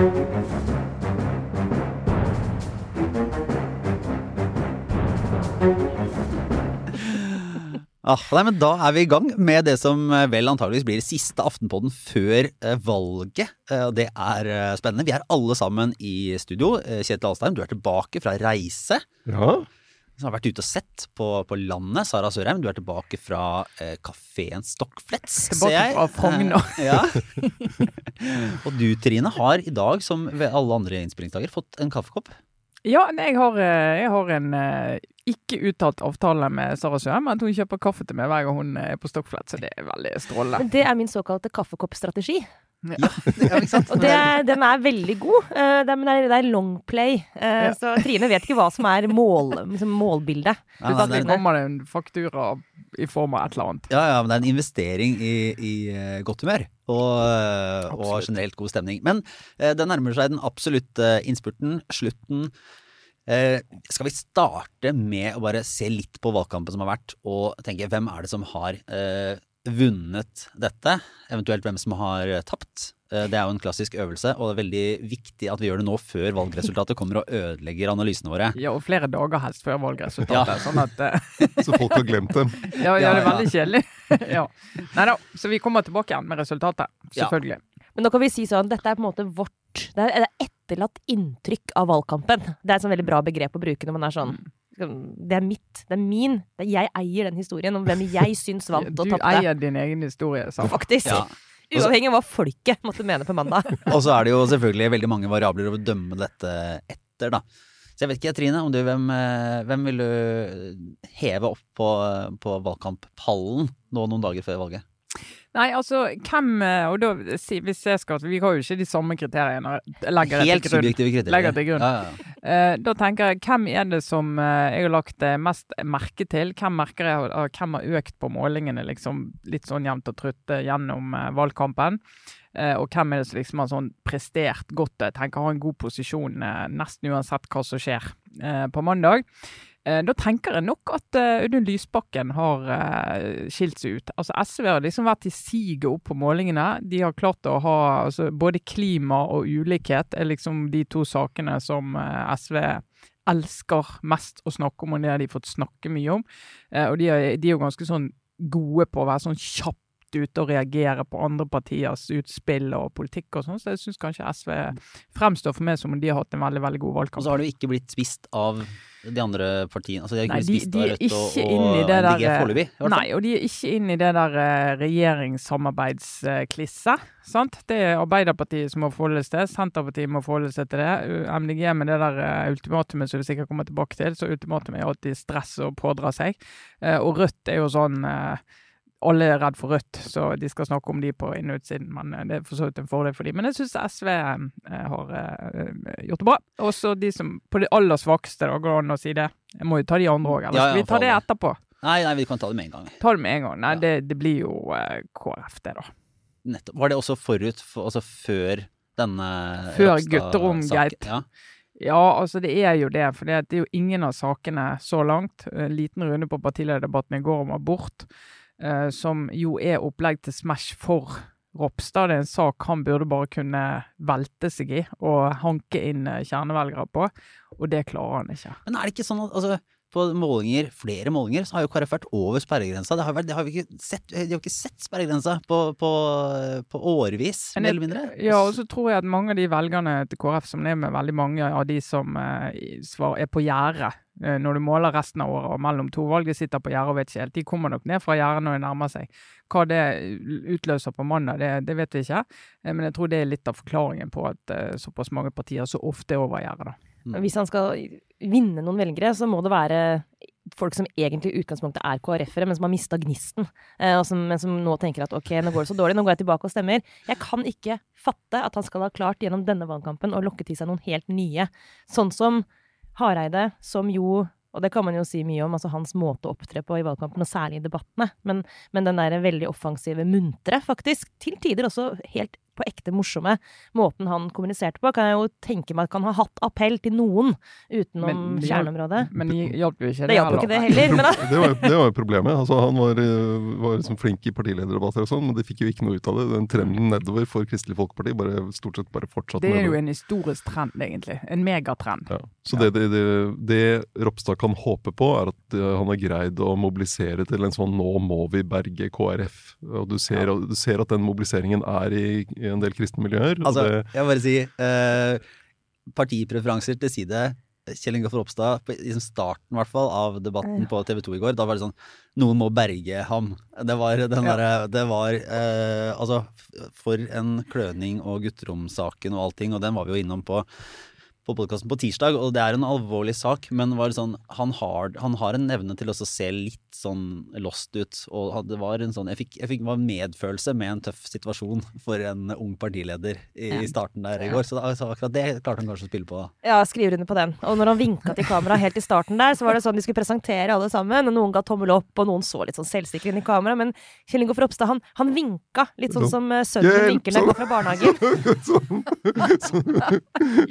Ah, nei, men Da er vi i gang med det som eh, vel antageligvis blir siste Aftenpodden før eh, valget. Eh, det er spennende. Vi er alle sammen i studio. Kjetil Alstein, du er tilbake fra reise. Ja. Som har vært ute og sett på, på landet. Sara Sørheim, du er tilbake fra eh, kafeen Stockflets, Tilbake ser jeg. fra Frogner. Eh, ja. og du Trine har i dag, som ved alle andre innspillingsdager, fått en kaffekopp. Ja, jeg har, eh, jeg har en eh, ikke uttalt avtale med Sara Sørheim, at hun kjøper kaffe til meg hver gang hun er på Stockflets, så det er veldig strålende. Det er min såkalte kaffekoppstrategi. Ja, ikke sant? Og det, den er veldig god. Eh, det, er, men det er, det er long play. Eh, Ja. Så Trine vet ikke hva som er mål, liksom målbildet. Ja, Plutselig er- kommer det en faktura i form av et eller annet. Ja, ja, men det er en investering i, i eh, godt humør og, og generelt god stemning. Men eh, det nærmer seg den absolutte innspurten, slutten. Eh, skal vi starte med å bare se litt på valgkampen som har vært, og tenke hvem er det som har eh, vunnet dette? Eventuelt hvem som har eh, tapt? Eh, det er jo en klassisk øvelse, og det er veldig viktig at vi gjør det nå før valgresultatet kommer og ødelegger analysene våre. Ja, og flere dager helst før valgresultatet. Sånn at eh, Så folk har glemt dem. Ja, ja, Ja, det er veldig kjedelig. ja. Nei da, så vi kommer tilbake igjen med resultatet. Ja. Selvfølgelig. Men nå kan vi si sånn, dette er på en måte vårt Det er, det er etterlatt inntrykk av valgkampen. Det er et sånn veldig bra begrep å bruke når man er sånn Det er mitt, det er min. Det er, jeg eier den historien om hvem jeg syns vant og Du eier din egen historie. Sant? Faktisk. Ja. Uavhengig av hva folket måtte mene på mandag. Og så er det jo selvfølgelig veldig mange variabler å dømme dette etter, da. Så jeg vet ikke, Trine, om du, hvem, eh, hvem vil du heve opp på, på valgkamppallen nå noen dager før valget? Nei, altså, hvem eh, Og da, hvis jeg skal Vi har jo ikke de samme kriteriene. Legger Helt til grunn. subjektive kriterier. Legger til grunn. Ja, ja. Eh, da tenker jeg, hvem er det som eh, jeg har lagt eh, mest merke til? Hvem merker jeg hvem har økt på målingene liksom litt sånn jevnt og trutt eh, gjennom eh, valgkampen? Eh, og hvem er det som liksom har sånn prestert godt? Jeg tenker har en god posisjon eh, nesten uansett hva som skjer eh, på mandag. Eh, da tenker jeg nok at eh, Audun Lysbakken har eh, skilt seg ut. Altså SV har liksom vært i siget opp på målingene. De har klart å ha altså, Både klima og ulikhet er liksom de to sakene som SV elsker mest å snakke om, og det har de fått snakke mye om. Og de er, jo ganske sånn gode på å være sånn kjapt ute og reagerer på andre partiers utspill og politikk og sånn, så jeg syns kanskje SV fremstår for meg som om de har hatt en veldig, veldig god valgkamp. Og så har jo ikke blitt spist av de andre partiene. Altså, de har ikke Nei, de, spist av Rødt og, inn i det og MDG eh, foreløpig. Nei, og de er ikke inn i det der eh, regjeringssamarbeidsklisset. Sant? Det er Arbeiderpartiet som må forholde seg til, Senterpartiet må forholde seg til det. MDG med det der eh, ultimatumet som vi sikkert kommer tilbake til. Så ultimatumet er alltid stress og pådra seg. Og Rødt er jo sånn alle er redd for Rødt, så de skal snakke om de på inn- og utsiden. Men eh, det er for så vidt en fordel for de. Men jeg syns SV eh, har eh, gjort det bra. Også de som på det aller svakeste, da, går an å si det. Jeg må jo ta de andre òg, eller skal vi ta det etterpå? Nei, nei, vi kan ta det med en gang. Ta det med en gang. Nei, Ja. det, det blir jo KrF, det, da. Nettopp. Var det også forut, for, altså før denne Før Ropstad-saken? gutteromgate. Ja. Ja, altså det er jo det. For det er jo ingen av sakene så langt. En liten runde på partilederdebatten i går om abort, som jo er opplegg til Smash for Ropstad. Det er en sak han burde bare kunne velte seg i og hanke inn eh, kjernevelgere på, og det klarer han ikke. Men er det ikke sånn at altså, på målinger, flere målinger, så har jo KrF vært over sperregrensa. Det har, vært, det har vi ikke sett, de har ikke sett sperregrensa på, på, på årevis, mer eller mindre. Ja, og så tror jeg at mange av de velgerne til KrF som er med veldig mange av de som eh, er på gjerdet eh, når du måler resten av året og mellom to valg, de sitter på gjerdet og vet ikke helt. De kommer nok ned fra gjerdet når de nærmer seg. Hva det utløser på mandag, det, det vet vi ikke. Eh, men jeg tror det er litt av forklaringen på at såpass mange partier så ofte er over gjerdet. da. Men Hvis han skal vinne noen velgere, så må det være folk som egentlig i utgangspunktet er KrF-ere, men som har mista gnisten. Eh, som, men som nå tenker at ok, nå går det så dårlig, nå går jeg tilbake og stemmer. Jeg kan ikke fatte at han skal ha klart gjennom denne valgkampen å lokke til seg noen helt nye. Sånn som Hareide, som jo og det kan man jo si mye om, altså hans måte å opptre på i valgkampen, og særlig i debattene. Men, men den der veldig offensive, muntre, faktisk, til tider også helt på ekte morsomme. Måten han kommuniserte på, kan jeg jo tenke meg at kan ha hatt appell til noen utenom Men det kjerneområdet. Men det hjalp jo ikke. Det hjalp jo ikke det heller. Men da, Det var, det var jo problemet. Altså, han var, eh, var liksom flink i partilederdebatter og sånn, men de fikk jo ikke noe ut av det. Den trenden nedover for Kristelig Folkeparti bare stort sett bare fortsatte Det er jo en historisk trend, egentlig. En megatrend. Ja. Så det, det, det, det Ropstad kan håpe på, er at eh, han har greid å mobilisere til en sånn 'nå må vi berge KrF'. Og du ser, du ser at den mobiliseringen er i, i en del kristne miljøer. og Altså, det, jeg må bare si eh, partipreferanser til side. Kjell Ingolf Ropstad, på, i starten hvert fall, av debatten på TV 2 i går, da var det sånn Noen må berge ham. Det var den Ja. Det var eh, Altså, for en kløning og gutteromsaken og allting, og den var vi jo innom på på podkasten på tirsdag, og det er en alvorlig sak, men var sånn, han, har, han har en evne til også å se litt sånn lost ut. Og det var en sånn Jeg fikk, jeg fikk var medfølelse med en tøff situasjon for en ung partileder i, i starten der i går. Så, da, så akkurat det klarte han kanskje å spille på. ja, skriver under på den. Og når han vinka til kamera helt i starten der, så var det sånn de skulle presentere alle sammen, og noen ga tommel opp, og noen så litt sånn selvsikre inn i kamera, men Kjell Ingolf Ropstad, han, han vinka litt sånn som eh, sønnen vinker når han sånn. går fra barnehagen.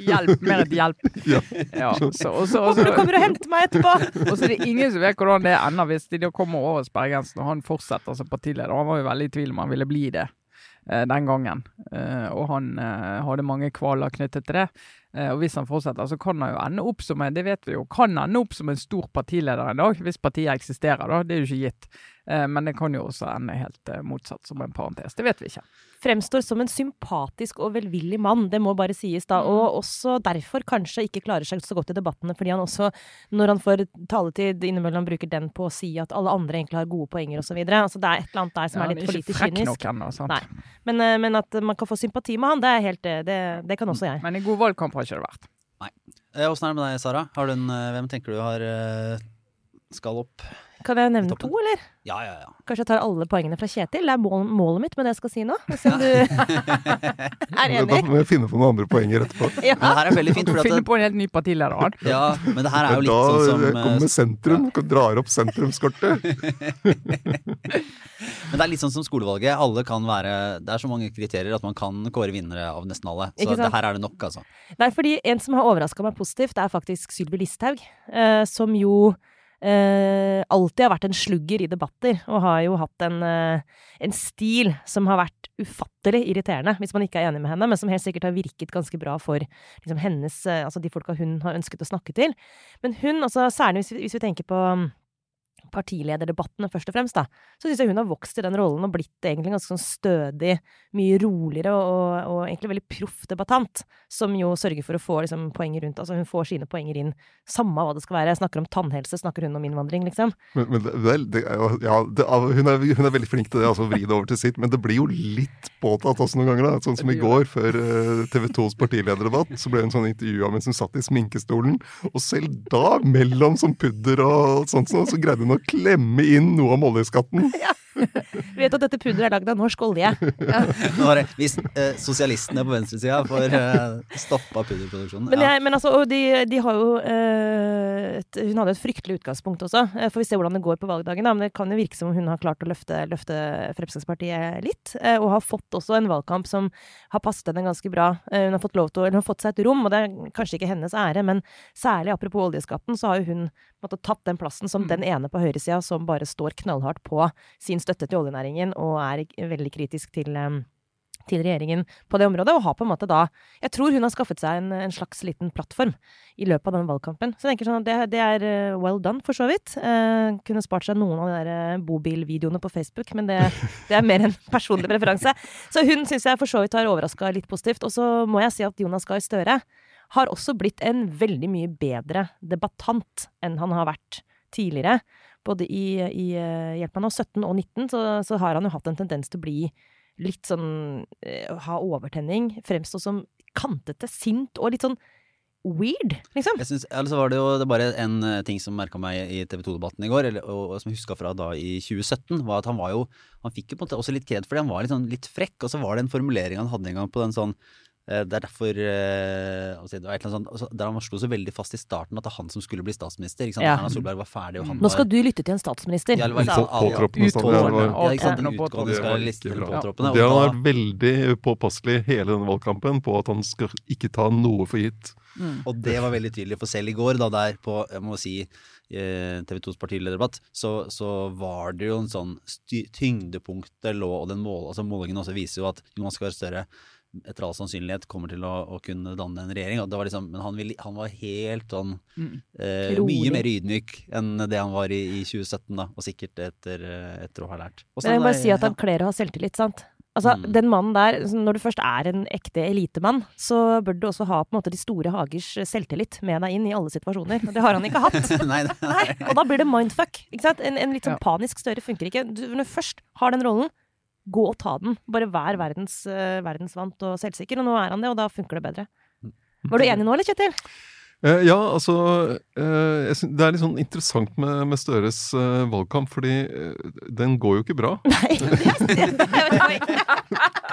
Hjelp med Hjelp, mer et hjelp. Ja. Ja, så, og så, og Håper du kommer og henter meg etterpå! og så er det ingen som vet hvordan det ender hvis de da kommer over sperregrensen og han fortsetter som partileder. Han var jo veldig i tvil om han ville bli det eh, den gangen. Eh, og han eh, hadde mange kvaler knyttet til det. Eh, og hvis han fortsetter, så kan han jo ende opp som en det vet vi jo, kan ende opp som en stor partileder en dag, hvis partiet eksisterer. da, Det er jo ikke gitt. Eh, men det kan jo også ende helt eh, motsatt, som en parentes. Det vet vi ikke. Fremstår som en sympatisk og velvillig mann, det må bare sies da. Og også derfor kanskje ikke klarer seg så godt i debattene, fordi han også, når han får taletid innimellom, bruker den på å si at alle andre egentlig har gode poenger osv. Altså, det er et eller annet der som Ja, er litt for lite kynisk. nok ennå. sant? Nei. Men, men at man kan få sympati med han, det er helt det, det kan også jeg. Men i god valgkamp har ikke det vært. Nei. Åssen er det med deg, Sara? Har du en, eh, hvem tenker du har eh, skal opp? Kan jeg nevne to, eller? Ja, ja, ja. Kanskje jeg tar alle poengene fra Kjetil? Det er mål, målet mitt med det jeg skal si nå. Hvis du er Da må jeg finne på noen andre poenger etterpå. Ja. Men det her er veldig fint, for Finne at på en helt ny partileder. ja, men det her er jo litt da sånn som Da kommer sentrum, ja. drar opp sentrumskortet. Men det er litt sånn som skolevalget. Alle kan være Det er så mange kriterier at man kan kåre vinnere av nesten alle. Så Ikke sant? det her er det nok, altså. Nei, fordi en som har overraska meg positivt, er faktisk Sylvi Listhaug. Eh, som jo eh, alltid har vært en slugger i debatter, og har jo hatt en, eh, en stil som har vært ufattelig irriterende, hvis man ikke er enig med henne, men som helt sikkert har virket ganske bra for liksom, hennes eh, Altså de folka hun har ønsket å snakke til. Men hun, altså særlig hvis vi, hvis vi tenker på partilederdebattene først og fremst, da, så syns jeg hun har vokst i den rollen og blitt egentlig ganske sånn stødig, mye roligere og, og, egentlig veldig proff debattant, som jo sørger for å få liksom, poenger rundt. Altså hun får sine poenger inn, samme hva det skal være. Jeg snakker om tannhelse, snakker hun om innvandring, liksom. Men, men det, det, ja, det, hun, er, hun er veldig flink til det, altså å vri det over til sitt, men det blir jo litt påtatt også noen ganger. da, Sånn som i går, før eh, TV 2s partilederdebatt, så ble hun sånn intervjua mens hun satt i sminkestolen. Og selv da, mellom som pudder og sånt, så, så greide hun å klemme inn noe om oljeskatten. Du vet at dette pudderet er lagd av norsk olje. Ja. hvis eh, sosialistene på venstresida får eh, stoppa pudderproduksjonen Men, ja. jeg, men altså, de, de har jo eh, et, Hun hadde et fryktelig utgangspunkt også. Eh, Får vi se hvordan det går på valgdagen. Da. Men det kan jo virke som om hun har klart å løfte, løfte Fremskrittspartiet litt. eh, Og har fått også en valgkamp som har passet henne ganske bra. Eh, Hun har fått lov til hun har fått seg et rom, og det er kanskje ikke hennes ære, men særlig apropos oljeskatten, så har jo hun måtte, tatt den plassen som den ene på høyresida som bare står knallhardt på sin støtte til oljenæringen og er veldig kritisk til eh, til regjeringen på det området, og har på en måte da Jeg tror hun har skaffet seg en, en slags liten plattform i løpet av den valgkampen. Så jeg tenker sånn at det, det er eh, well done, for så vidt. Eh, kunne spart seg noen av de der eh, bobilvideoene på Facebook, men det, det er mer en personlig preferanse. Så hun syns jeg for så vidt har overraska litt positivt. Og så må jeg si at Jonas Gahr Støre har også blitt en veldig mye bedre debattant enn han har vært tidligere. Både i, i eh, hjelp meg nå, 17 og 19, så, så har han jo hatt en tendens til å bli litt sånn eh, ha overtenning, fremstå som kantete, sint og litt sånn weird, liksom. Jeg synes, altså var det jo det bare en eh, ting som merka meg i TV 2-debatten i går, eller, og, og som jeg huska fra da i 2017, var at han var jo Han fikk jo på en måte også litt kred fordi han var litt, sånn, litt frekk, og så var det en formulering han hadde en gang på den sånn Eh, Det er derfor eh, altså, det var et eller annet sånt, altså, Der han slo så veldig fast i starten at det er han som skulle bli statsminister. Ikke sant? Ja. Erna Solberg var ferdig, og han Nå skal var du lytte til en statsminister. Ja, det var han. Påtroppende det påtroppende. Har vært veldig påpasselig hele denne valgkampen på at han skal ikke ta noe for gitt. Og det var veldig tydelig, for selv i går, da der på jeg må si, eh, TV 2s partilederdebatt, så, så var det jo en sånn tyngdepunktet lå, og den mål, altså målingen også viser jo at Jonas Gahr Støre etter all sannsynlighet kommer til å, å kunne danne en regjering. Og det var liksom, men han, ville, han var helt sånn Mm. eh, Mye mer ydmyk enn det han var i, i 2017, da, og sikkert etter, eh, etter å ha lært. Og Men jeg vil må bare si at ja. han kler å ha selvtillit, sant? Altså, Mm. Den mannen der, når du først er en ekte elitemann, så bør du også ha på en måte de store hagers selvtillit med deg inn i alle situasjoner. Og det har han ikke hatt. nei, nei, Nei, og da blir det mindfuck. Ikke sant? En, en litt sånn Ja. panisk Støre funker ikke. Du, når du først har den rollen, gå og ta den. Bare vær verdens, eh, verdensvant og selvsikker. Og nå er han det, og da funker det bedre. Var du enig nå, eller, Kjetil? Eh, ja, altså eh, Det er litt sånn interessant med, med Støres eh, valgkamp, fordi den går jo ikke bra. Nei.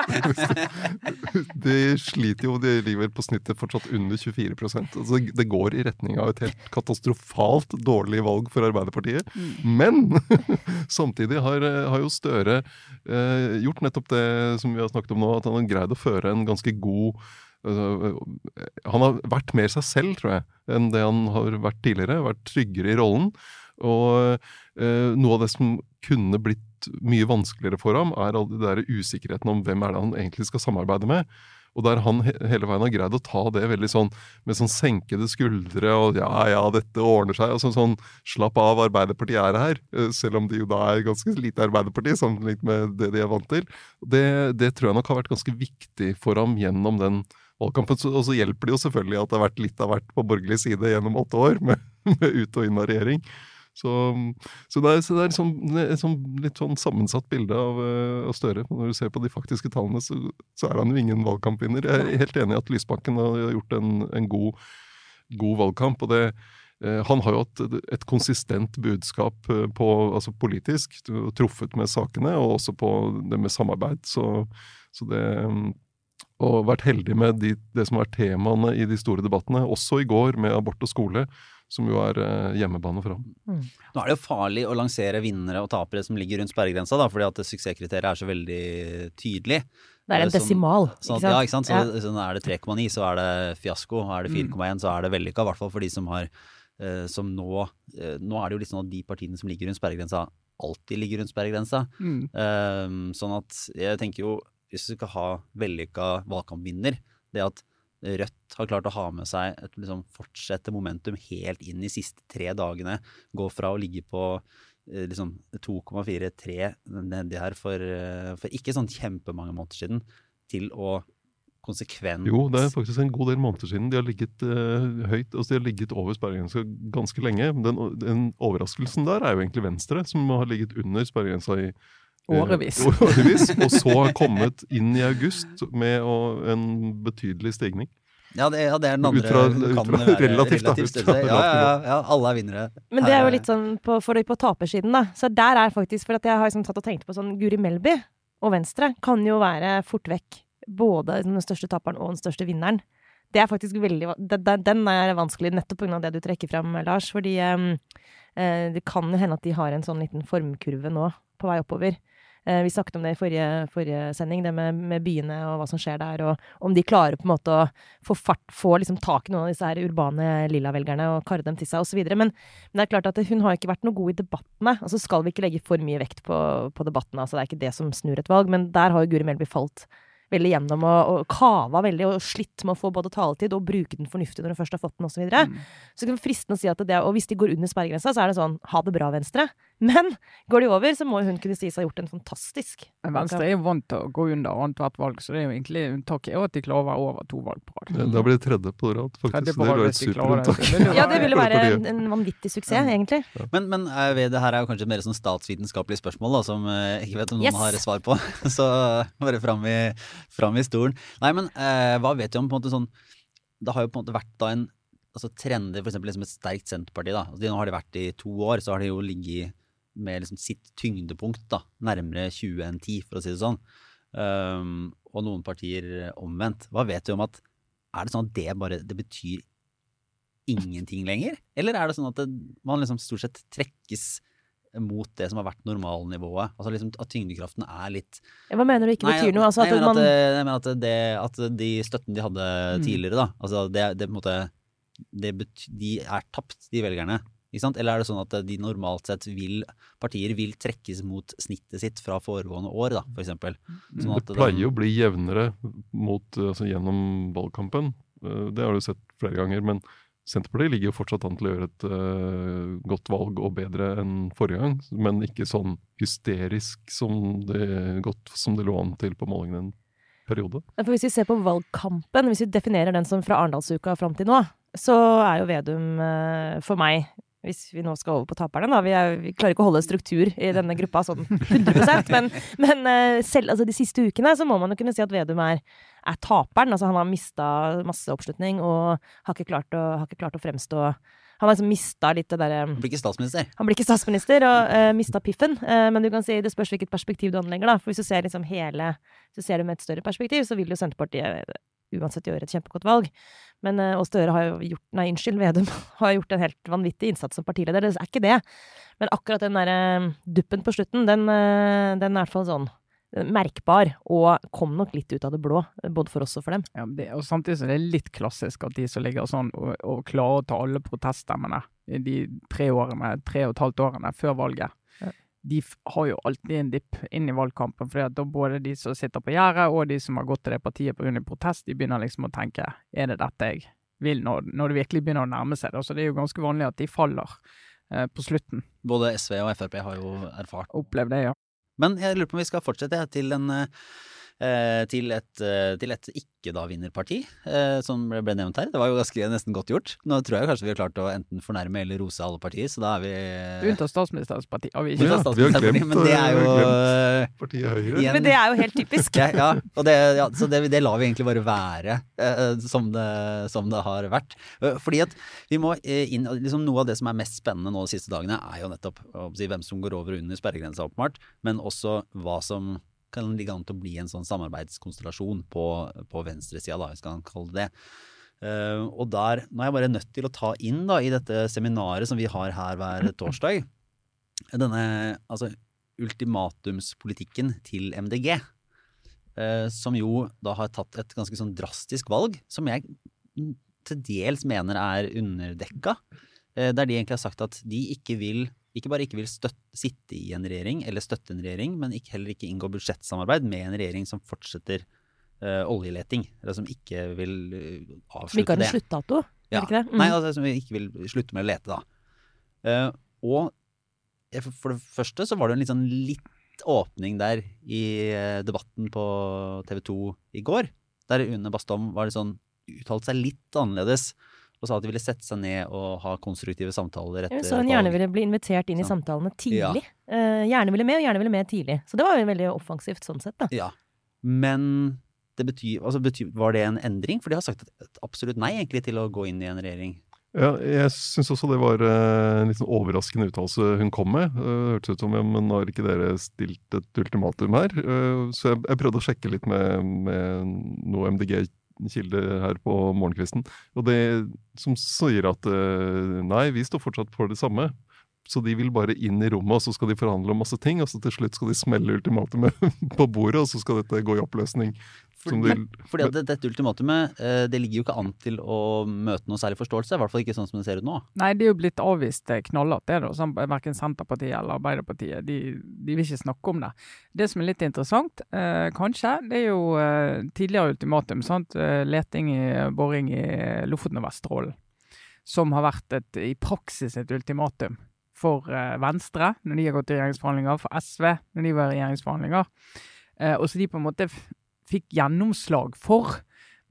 De sliter jo, de ligger på snittet fortsatt under 24% altså, Det går i retning av et helt katastrofalt dårlig valg for Arbeiderpartiet. Men samtidig har, har jo Støre eh, gjort nettopp det som vi har snakket om nå, at han har greid å føre en ganske god Han har vært mer seg selv, tror jeg, enn det han har vært tidligere. Vært tryggere i rollen. Og eh, noe av det som kunne blitt mye vanskeligere for ham, er all den der usikkerheten om hvem er det han egentlig skal samarbeide med. Og der han hele veien har greid å ta det veldig sånn med sånn senkede skuldre og ja, ja, dette ordner seg. og sånn, sånn slapp av, Arbeiderpartiet er her. eh, Selv om de jo da er ganske lite Arbeiderparti sammenlignet med det de er vant til. Det, det tror jeg nok har vært ganske viktig for ham gjennom den valgkampen. Og så hjelper det jo selvfølgelig at det har vært litt av hvert på borgerlig side gjennom åtte år, med, med ut og inn av regjering. Så, så det er, så det er liksom, sånn, litt sånn sammensatt bilde av, eh, av Støre. Når du ser på de faktiske tallene, så, så er han jo ingen valgkampvinner. Jeg er helt enig i at Lysbakken har gjort en, en god, god valgkamp. og det eh, han har jo hatt et, et konsistent budskap eh, på, altså politisk, truffet med sakene, og også på det med samarbeid. Så, så det mm, Og vært heldig med de, det som er temaene i de store debattene, også i går med abort og skole, som jo er eh, hjemmebane for ham. Nå er det jo farlig å lansere vinnere og tapere som ligger rundt sperregrensa, da, fordi at suksesskriteriet er så veldig tydelig. Det er en Sånn- desimal, Sånn, ikke sant? Ja, ikke sant. Så, Ja. så er det 3,9, så er det fiasko. Er det 4,1, så er det vellykka. I hvert fall for de som har eh, som nå eh, Nå er det jo litt sånn at de partiene som ligger rundt sperregrensa, alltid ligger rundt sperregrensa. Mm. Eh, sånn at jeg tenker jo, hvis du skal ha vellykka valgkampvinner, det at Rødt har klart å ha med seg et liksom fortsette momentum helt inn i siste tre dagene. Gå fra å ligge på eh, liksom 2,43 nedi her for, eh, for ikke sånn kjempemange måneder siden, til å konsekvent Jo, det er faktisk en god del måneder siden. De har ligget uh, høyt, altså de har ligget over sperregrensa ganske lenge. Den, den overraskelsen der er jo egentlig Venstre, som har ligget under sperregrensa i Årevis. årevis, og så har kommet inn i august med å, en betydelig stigning. Ja, det, ja, det er den Ut andre fra- kan ut fra være relativt, da, ut fra. Ja, ja, ja, alle er vinnere. Men det er jo litt sånn på, for på tapersiden, da. Så der er faktisk For at jeg har liksom tatt og tenkt på sånn Guri Melby og Venstre kan jo være fort vekk både den største taperen og den største vinneren. Det er faktisk veldig den- er vanskelig nettopp pga. det du trekker fram, Lars. Fordi eh, eh, det kan jo hende at de har en sånn liten formkurve nå på vei oppover. Eh, vi snakket om det i forrige, forrige sending, det med, med byene og hva som skjer der. Og om de klarer på en måte å få, fart, få liksom tak i noen av disse her urbane lilla-velgerne og karre dem til seg osv. Men, men det er klart at hun har ikke vært noe god i debattene. Altså skal vi ikke legge for mye vekt på, på debattene, altså det er ikke det som snur et valg. Men der har jo Guri Melby falt veldig gjennom og, og kava veldig og slitt med å få både taletid og bruke den fornuftig når hun først har fått den osv. Så, videre. så det kan være fristende å si at det, og hvis de går under sperregrensa, så er det sånn ha det bra, Venstre. Men går de over, så må hun kunne sies å ha gjort en fantastisk Men Venstre er jo vant til å gå under annethvert valg, så det er jo egentlig unntaket er jo at de klarer å være over to valg på rad. Da blir det tredje på rad, faktisk. På det rad var hvis et de klarer det. Ja, det ville være en, en vanvittig suksess, egentlig. Men, men eh, det her er jo kanskje et mer sånn statsvitenskapelig spørsmål da, som eh, jeg ikke vet om noen Yes. har svar på. Så bare fram i, fram i stolen. Nei, men eh, hva vet du om på en måte sånn Det har jo på en måte vært da en altså trender, eksempel liksom et sterkt Senterparti. da. Altså, de- nå har de vært i to år, så har de jo ligget med liksom sitt tyngdepunkt da, nærmere 20 enn 10, for å si det sånn. Um, og noen partier omvendt. Hva vet du om at Er det sånn at det bare det betyr ingenting lenger? Eller er det sånn at det, man liksom stort sett trekkes mot det som har vært normalnivået? Altså liksom at tyngdekraften er litt Hva mener du ikke Nei, betyr noe? Altså, nei, at jeg mener man, at, jeg mener at, det, at de støtten de hadde Mm. tidligere, da altså det, det på en måte det bety, De er tapt, de velgerne. Ikke sant? Eller er det sånn at de normalt sett vil Partier vil trekkes mot snittet sitt fra foregående år, da, for eksempel. Sånn Det pleier jo å bli jevnere mot, altså gjennom valgkampen. Eh, Det har du sett flere ganger. Men Senterpartiet ligger jo fortsatt an til å gjøre et uh, godt valg og bedre enn forrige gang. Men ikke sånn hysterisk som det, godt som det lå an til på målingen en periode. for hvis vi ser på valgkampen, hvis vi definerer den som fra Arendalsuka fram til nå, så er jo Vedum uh, for meg hvis vi nå skal over på taperne, da. Vi, er, vi klarer ikke å holde struktur i denne gruppa sånn 100 men, men eh, selv altså de siste ukene så må man jo kunne si at Vedum er, er taperen. Altså han har mista masse oppslutning og har ikke klart å, har ikke klart å fremstå Han har liksom mista litt det derre Han blir ikke statsminister. han blir ikke statsminister og uh, mista piffen. Uh, men du kan si, det spørs hvilket perspektiv du anlegger. da. For Hvis du ser liksom hele, hvis du ser det med et større perspektiv, så vil jo Senterpartiet eh, uansett gjøre et kjempegodt valg. Men uh, Ås Støre har jo gjort Nei, unnskyld, Vedum har gjort en helt vanvittig innsats som partileder. Det er ikke det. Men akkurat den derre duppen på slutten, den, eh, den er i hvert fall sånn eh, merkbar, og kom nok litt ut av det blå, både for oss og for dem. Ja, det, og Samtidig så er det litt klassisk at de som ligger sånn og, og klarer å ta alle proteststemmene de tre årene, tre og et halvt årene før valget. De har jo alltid en dipp inn i valgkampen. For da både de som sitter på gjerdet og de som har gått til det partiet pga. protest, de begynner liksom å tenke er det dette jeg vil når, når det virkelig begynner å nærme seg. det. Så det er jo ganske vanlig at de faller eh, på slutten. Både SV og Frp har jo erfart. Opplevd det, ja. Men jeg lurer på om vi skal fortsette til, en, eh, til et, eh, til et ikke-da-vinnerparti, eh, som ble nevnt her. Det var jo ganske nesten godt gjort. Nå tror jeg kanskje vi har klart å enten fornærme eller rose alle partier, så da er vi Unntatt statsministerens parti. Har vi ikke Ja, vi har glemt, Men det er jo eh, eh, Partiet Høyre. igjen- Men det er jo helt typisk. ja, ja, og det, ja, så det, det lar vi egentlig bare være eh, som, det, som det har vært. Eh, Fordi at vi må eh, inn liksom Noe av det som er mest spennende nå de siste dagene, er jo nettopp å si, hvem som går over og under sperregrensa, åpenbart, men også hva som kan ligge an til å bli en sånn samarbeidskonstellasjon på, på venstresida, hvis man kan kalle det det. Uh, og der, Nå er jeg bare nødt til å ta inn da, i dette seminaret som vi har her hver torsdag, denne altså, ultimatumspolitikken til MDG Uh, som jo da har tatt et ganske sånn drastisk valg, som jeg til dels mener er underdekka. Uh, der de egentlig har sagt at de ikke vil ikke bare ikke vil støtte, sitte i en regjering eller støtte en regjering, men ikke, heller ikke inngå budsjettsamarbeid med en regjering som fortsetter uh, oljeleting. Eller som ikke vil eh, Som ikke avslutte har en sluttdato, Ja. ikke det? Mm. Nei, altså som ikke vil slutte med å lete, da. Uh, og for- for det første så var det en litt sånn litt åpning der i debatten på TV 2 i går. Der Une Bastholm var litt sånn uttalte seg litt annerledes. Og sa at de ville sette seg ned og ha konstruktive samtaler etter Så hun gjerne ville bli invitert inn i Sånn. samtalene tidlig. Eh, gjerne ville med, og gjerne ville med tidlig. Så det var jo veldig offensivt sånn sett, da. Ja. Men det betyr, altså betyr, var det en endring? For de har sagt et, absolutt nei egentlig til å gå inn i en regjering. Ja, jeg syns også det var eh, en litt sånn overraskende uttalelse hun kom med. Eh, Det hørtes ut som ja, men har ikke dere stilt et ultimatum her? Så jeg, jeg prøvde å sjekke litt med, med noe MDG-kilde her på morgenkvisten. Og det som sier at eh, nei, vi står fortsatt for det samme. Så de vil bare inn i rommet, og så skal de forhandle om masse ting. Og så til slutt skal de smelle ultimatumet på bordet, og så skal dette gå i oppløsning. Som de, Fordi at det, dette ultimatumet eh, det ligger jo ikke an til å møte noe særlig forståelse. I hvert fall ikke sånn som det ser ut nå. Nei, det er jo blitt avvist eh, knallhardt, det. da. Sånn, Verken Senterpartiet eller Arbeiderpartiet. De, de vil ikke snakke om det. Det som er litt interessant, eh, kanskje, det er jo eh, tidligere ultimatum. sant? Eh, leting i boring i Lofoten og Vesterålen. Som har vært et, i praksis et ultimatum for eh, Venstre når de har gått i regjeringsforhandlinger, for SV når de var i regjeringsforhandlinger. Eh, og så de på en måte fikk gjennomslag for.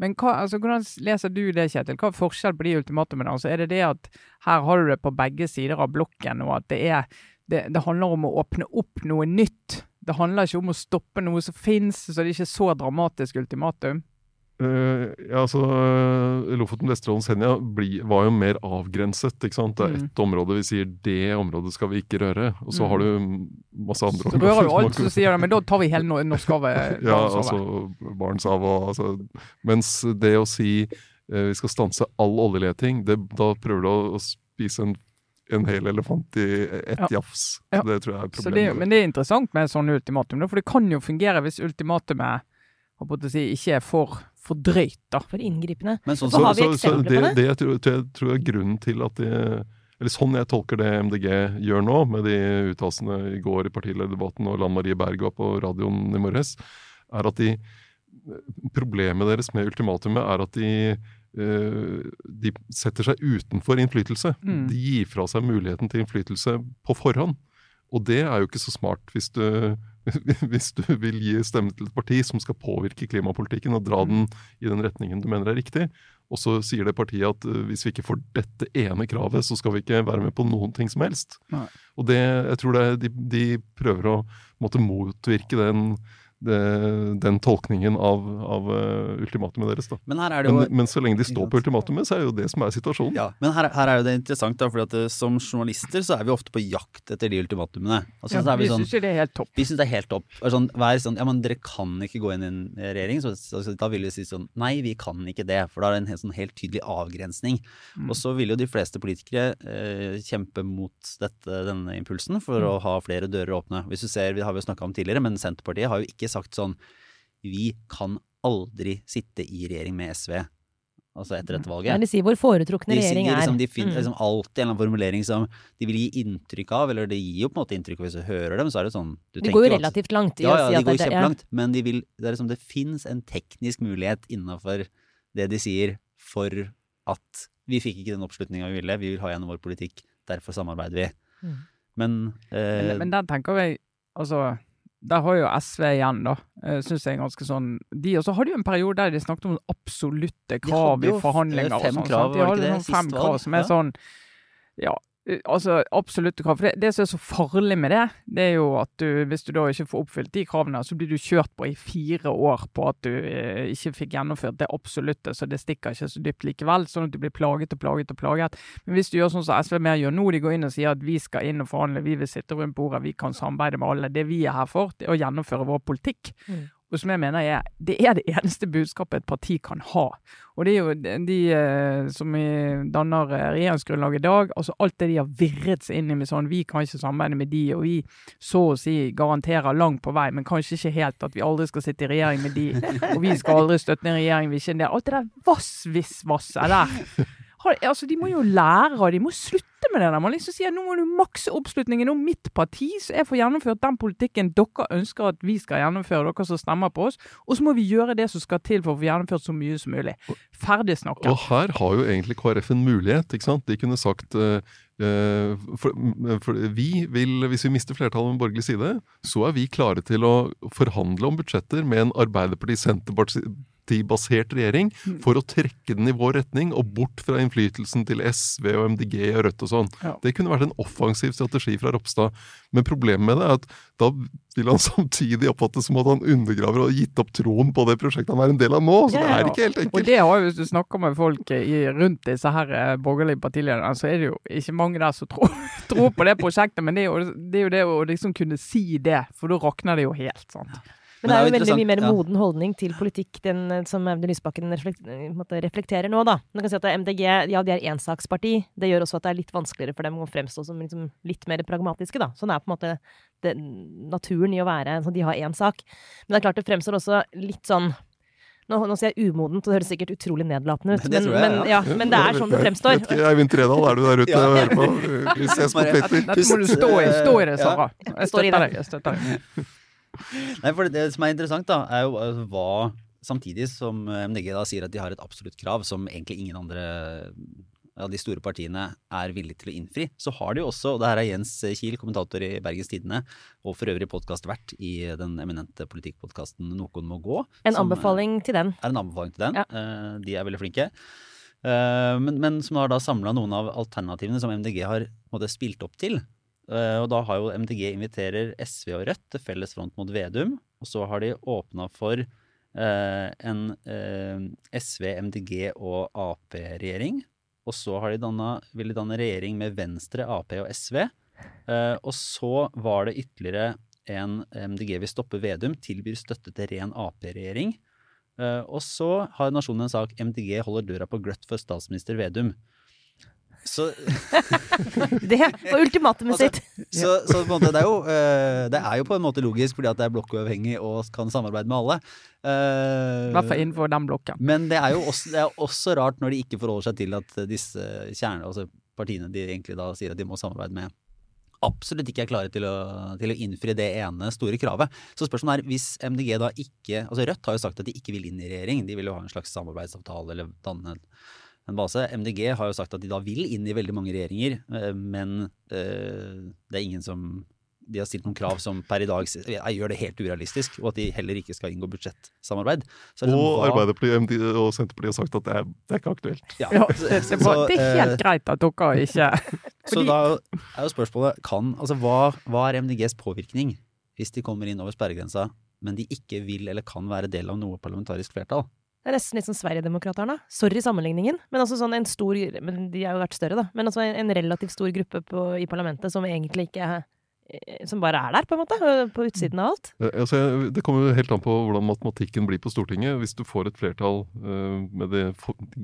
Men hva, altså, hvordan leser du det, Kjetil? Hva er forskjell på de ultimatumene? Altså, er det det at her har du det på begge sider av blokken, og at det, er, det, det handler om å åpne opp noe nytt? Det handler ikke om å stoppe noe som fins, så det er ikke så dramatisk ultimatum? Eh, ja, altså eh, Lofoten, Vesterålen, Senja bli, var jo mer avgrenset. ikke sant? Det er Mm. område vi sier det området skal vi ikke røre. Og så Mm. har du masse andre Så rører jo alt, så sier de men da tar vi hele Nor- Norskehavet. Ja, altså Barentshavet og altså, Mens det å si uh, vi skal stanse all oljeleting, det, da prøver du å, å spise en, en hel elefant i ett Ja. jafs. Ja. Det tror jeg er Så problemet. det, men det er interessant med sånne ultimatum, for det kan jo fungere hvis ultimatumet si, ikke er for, for drøyt. da. For inngripende. Men sånn Så så, har vi eksempler det, på det? det jeg tror, jeg tror er grunnen til at de eller Sånn jeg tolker det MDG gjør nå, med de uttalelsene i går i partilederdebatten og Lan Marie Berg var på radioen i morges, er at de Problemet deres med ultimatumet er at de eh, de setter seg utenfor innflytelse. Mm. De gir fra seg muligheten til innflytelse på forhånd. Og det er jo ikke så smart hvis du, hvis du vil gi stemme til et parti som skal påvirke klimapolitikken og dra Mm. den i den retningen du mener er riktig. Og så sier det partiet at eh, hvis vi ikke får dette ene kravet, så skal vi ikke være med på noen ting som helst. Nei. Og det, jeg tror det, de, de prøver å måtte motvirke den, det, den tolkningen av, av eh, ultimatumet deres. Da. Men her er det jo Men, men så lenge de står på ultimatumet, så er det jo det som er situasjonen. Ja, men her, her er jo det interessant, da, fordi eh, som journalister så er vi ofte på jakt etter de ultimatumene. Og så Ja, er vi vi sånn syns det er helt topp. vi syns det er helt topp. Og Sånn, vær sånn, ja, men dere kan ikke gå inn i en regjering. Så, så, da vil vi si sånn Nei, vi kan ikke det. For da er det en helt, sånn helt tydelig avgrensning. Mm. Og så vil jo de fleste politikere eh, kjempe mot dette, denne impulsen for Mm. å ha flere dører åpne. Hvis du ser, vi har jo snakka om tidligere, men Senterpartiet har jo ikke sagt sånn Vi kan aldri sitte i regjering med SV. Altså etter dette valget. Ja, de sier vår foretrukne De regjering er. liksom, de finner Mm. liksom alltid en eller annen formulering som de vil gi inntrykk av, eller de gir jo på en måte inntrykk hvis du hører dem, så er det sånn du De går jo relativt langt i Ja, å ja, si de går det ja. kjempelangt, men de vil, det er liksom, det fins en teknisk mulighet innafor det de sier, for at vi fikk ikke den oppslutninga vi ville, vi vil ha gjennom vår politikk, derfor samarbeider vi. Mm. Men, eh, Men, men der tenker jeg Altså, der har jo SV igjen, da. Uh, Syns jeg er ganske sånn De også hadde jo en periode der de snakket om absolutte krav i forhandlinger. fem og sånn, krav. De hadde sånn fem krav som er sånn Ja. Altså, absolutte krav. For det, det som er så farlig med det, det er jo at du, hvis du da ikke får oppfylt de kravene, så blir du kjørt på i fire år på at du eh, ikke fikk gjennomført det absolutte, så det stikker ikke så dypt likevel. Sånn at du blir plaget og plaget og plaget. Men hvis du gjør sånn som SV mer gjør nå, de går inn og sier at vi skal inn og forhandle, vi vil sitte rundt bordet, vi kan samarbeide med alle. Det vi er her for, det er å gjennomføre vår politikk. Mm. Og som jeg mener er, det er det eneste budskapet et parti kan ha. Og det er jo de, eh, som danner eh, regjeringsgrunnlaget i dag, altså alt det de har virret seg inn i med sånn, vi kan ikke samarbeide med de, og vi så å si garanterer langt på vei, men kanskje ikke helt at vi aldri skal sitte i regjering med de, og vi skal aldri støtte en regjering vi ikke er en del Alt det der vass-viss-vasset der. Altså, de må jo lære, og de må slutte med det der. Man liksom sier nå må du makse oppslutningen om mitt parti, så jeg får gjennomført den politikken dere ønsker at vi skal gjennomføre, dere som stemmer på oss. Og så må vi gjøre det som skal til for å få gjennomført så mye som mulig. Ferdig snakka. Og her har jo egentlig KrF en mulighet. ikke sant? De kunne sagt uh, eh, for, for vi vil, Hvis vi mister flertallet med borgerlig side, så er vi klare til å forhandle om budsjetter med en Arbeiderparti-Senterparti-basert regjering Mm. for å trekke den i vår retning og bort fra innflytelsen til SV og MDG og Rødt og sånn. Ja. Det kunne vært en offensiv strategi fra Ropstad. Men problemet med det er at da vil han samtidig oppfattes som at han undergraver og har gitt opp troen på det prosjektet han er en del av nå. Så Ja, det er ikke helt enkelt. Og det har jo, hvis du snakker med folk i, rundt disse her eh, borgerlige partilederne, så er det jo ikke mange der som tror, tror på det prosjektet. Men det er, jo, det er jo det å liksom kunne si det, for da rakner det jo helt. sant? Men det er jo veldig mye mer ja. moden holdning til politikk den eh, som Audun Lysbakken eh, en reflekterer nå, da. Man kan si at MDG ja, de er ensaksparti. Det gjør også at det er litt vanskeligere for dem å fremstå som liksom litt mer pragmatiske, da. Sånn er på en måte det, naturen i å være sånn de har én sak. Men det er klart det fremstår også litt sånn nå, nå sier jeg umodent, og det høres sikkert utrolig nedlatende ut, men, jeg, men, ja, men det er sånn det fremstår. Vet ikke, Eivind Tredal, er du der ute og hører på? Vi ses på Twitter. Dette må du stå i, stå i det, Sara. Jeg støtter det. deg. jeg støtter deg. Nei, for det, som er interessant, da, er jo eh, hva Samtidig som eh, MDG da sier at de har et absolutt krav som egentlig ingen andre av de store partiene er villige til å innfri, så har de jo også, og det her er Jens Kiel, kommentator i Bergens Tidende, og for øvrig podkastvert i den eminente politikkpodkasten Noen må gå. En eh, anbefaling til den. er en anbefaling til den. Ja. Eh, De er veldig flinke. Eh, Men, men som har da samla noen av alternativene som MDG har spilt opp til. Eh, Og da har jo MDG inviterer SV og Rødt til felles front mot Vedum. Og så har de åpna for eh, en eh, SV, MDG og Ap-regjering. Og så de dannet, vil de danne regjering med Venstre, Ap og SV. Og så var det ytterligere en MDG vil stoppe Vedum, tilbyr støtte til ren Ap-regjering. Og så har Nasjonen en sak MDG holder døra på gløtt for statsminister Vedum. Så, Det var ultimatumet Altså, sitt. så, så på en måte, det, er jo, eh, det er jo på en måte logisk, fordi at det er blokkuavhengig og kan samarbeide med alle. Eh, I hvert fall innenfor den blokka. men det er jo også, det er også rart når de ikke forholder seg til at disse kjerne, altså partiene de egentlig da sier at de må samarbeide med, absolutt ikke er klare til å, til å innfri det ene store kravet. Så spørsmålet er, hvis MDG da ikke Altså Rødt har jo sagt at de ikke vil inn i regjering, de vil jo ha en slags samarbeidsavtale eller danne en, base. MDG har jo sagt at de da vil inn i veldig mange regjeringer, eh, men eh, det er ingen som de har stilt noen krav som per i dag jeg gjør det helt urealistisk, og at de heller ikke skal inngå budsjettsamarbeid. Så er Og hva- Arbeiderpartiet MD og Senterpartiet har sagt at det er, det er ikke aktuelt. Ja, Ja, så- det, det, så, det er eh, helt greit at dere ikke Så da er jo spørsmålet kan, altså hva, hva er MDGs påvirkning hvis de kommer inn over sperregrensa, men de ikke vil eller kan være del av noe parlamentarisk flertall? Det er nesten litt som Sverigedemokraterna. Sorry sammenligningen, men altså sånn en stor Men de har jo vært større, da. Men altså en, relativt stor gruppe på, i parlamentet som egentlig ikke er eh, Som bare er der, på en måte. På utsiden av alt. Ja, Altså, det kommer jo helt an på hvordan matematikken blir på Stortinget. Hvis du får et flertall uh, med de,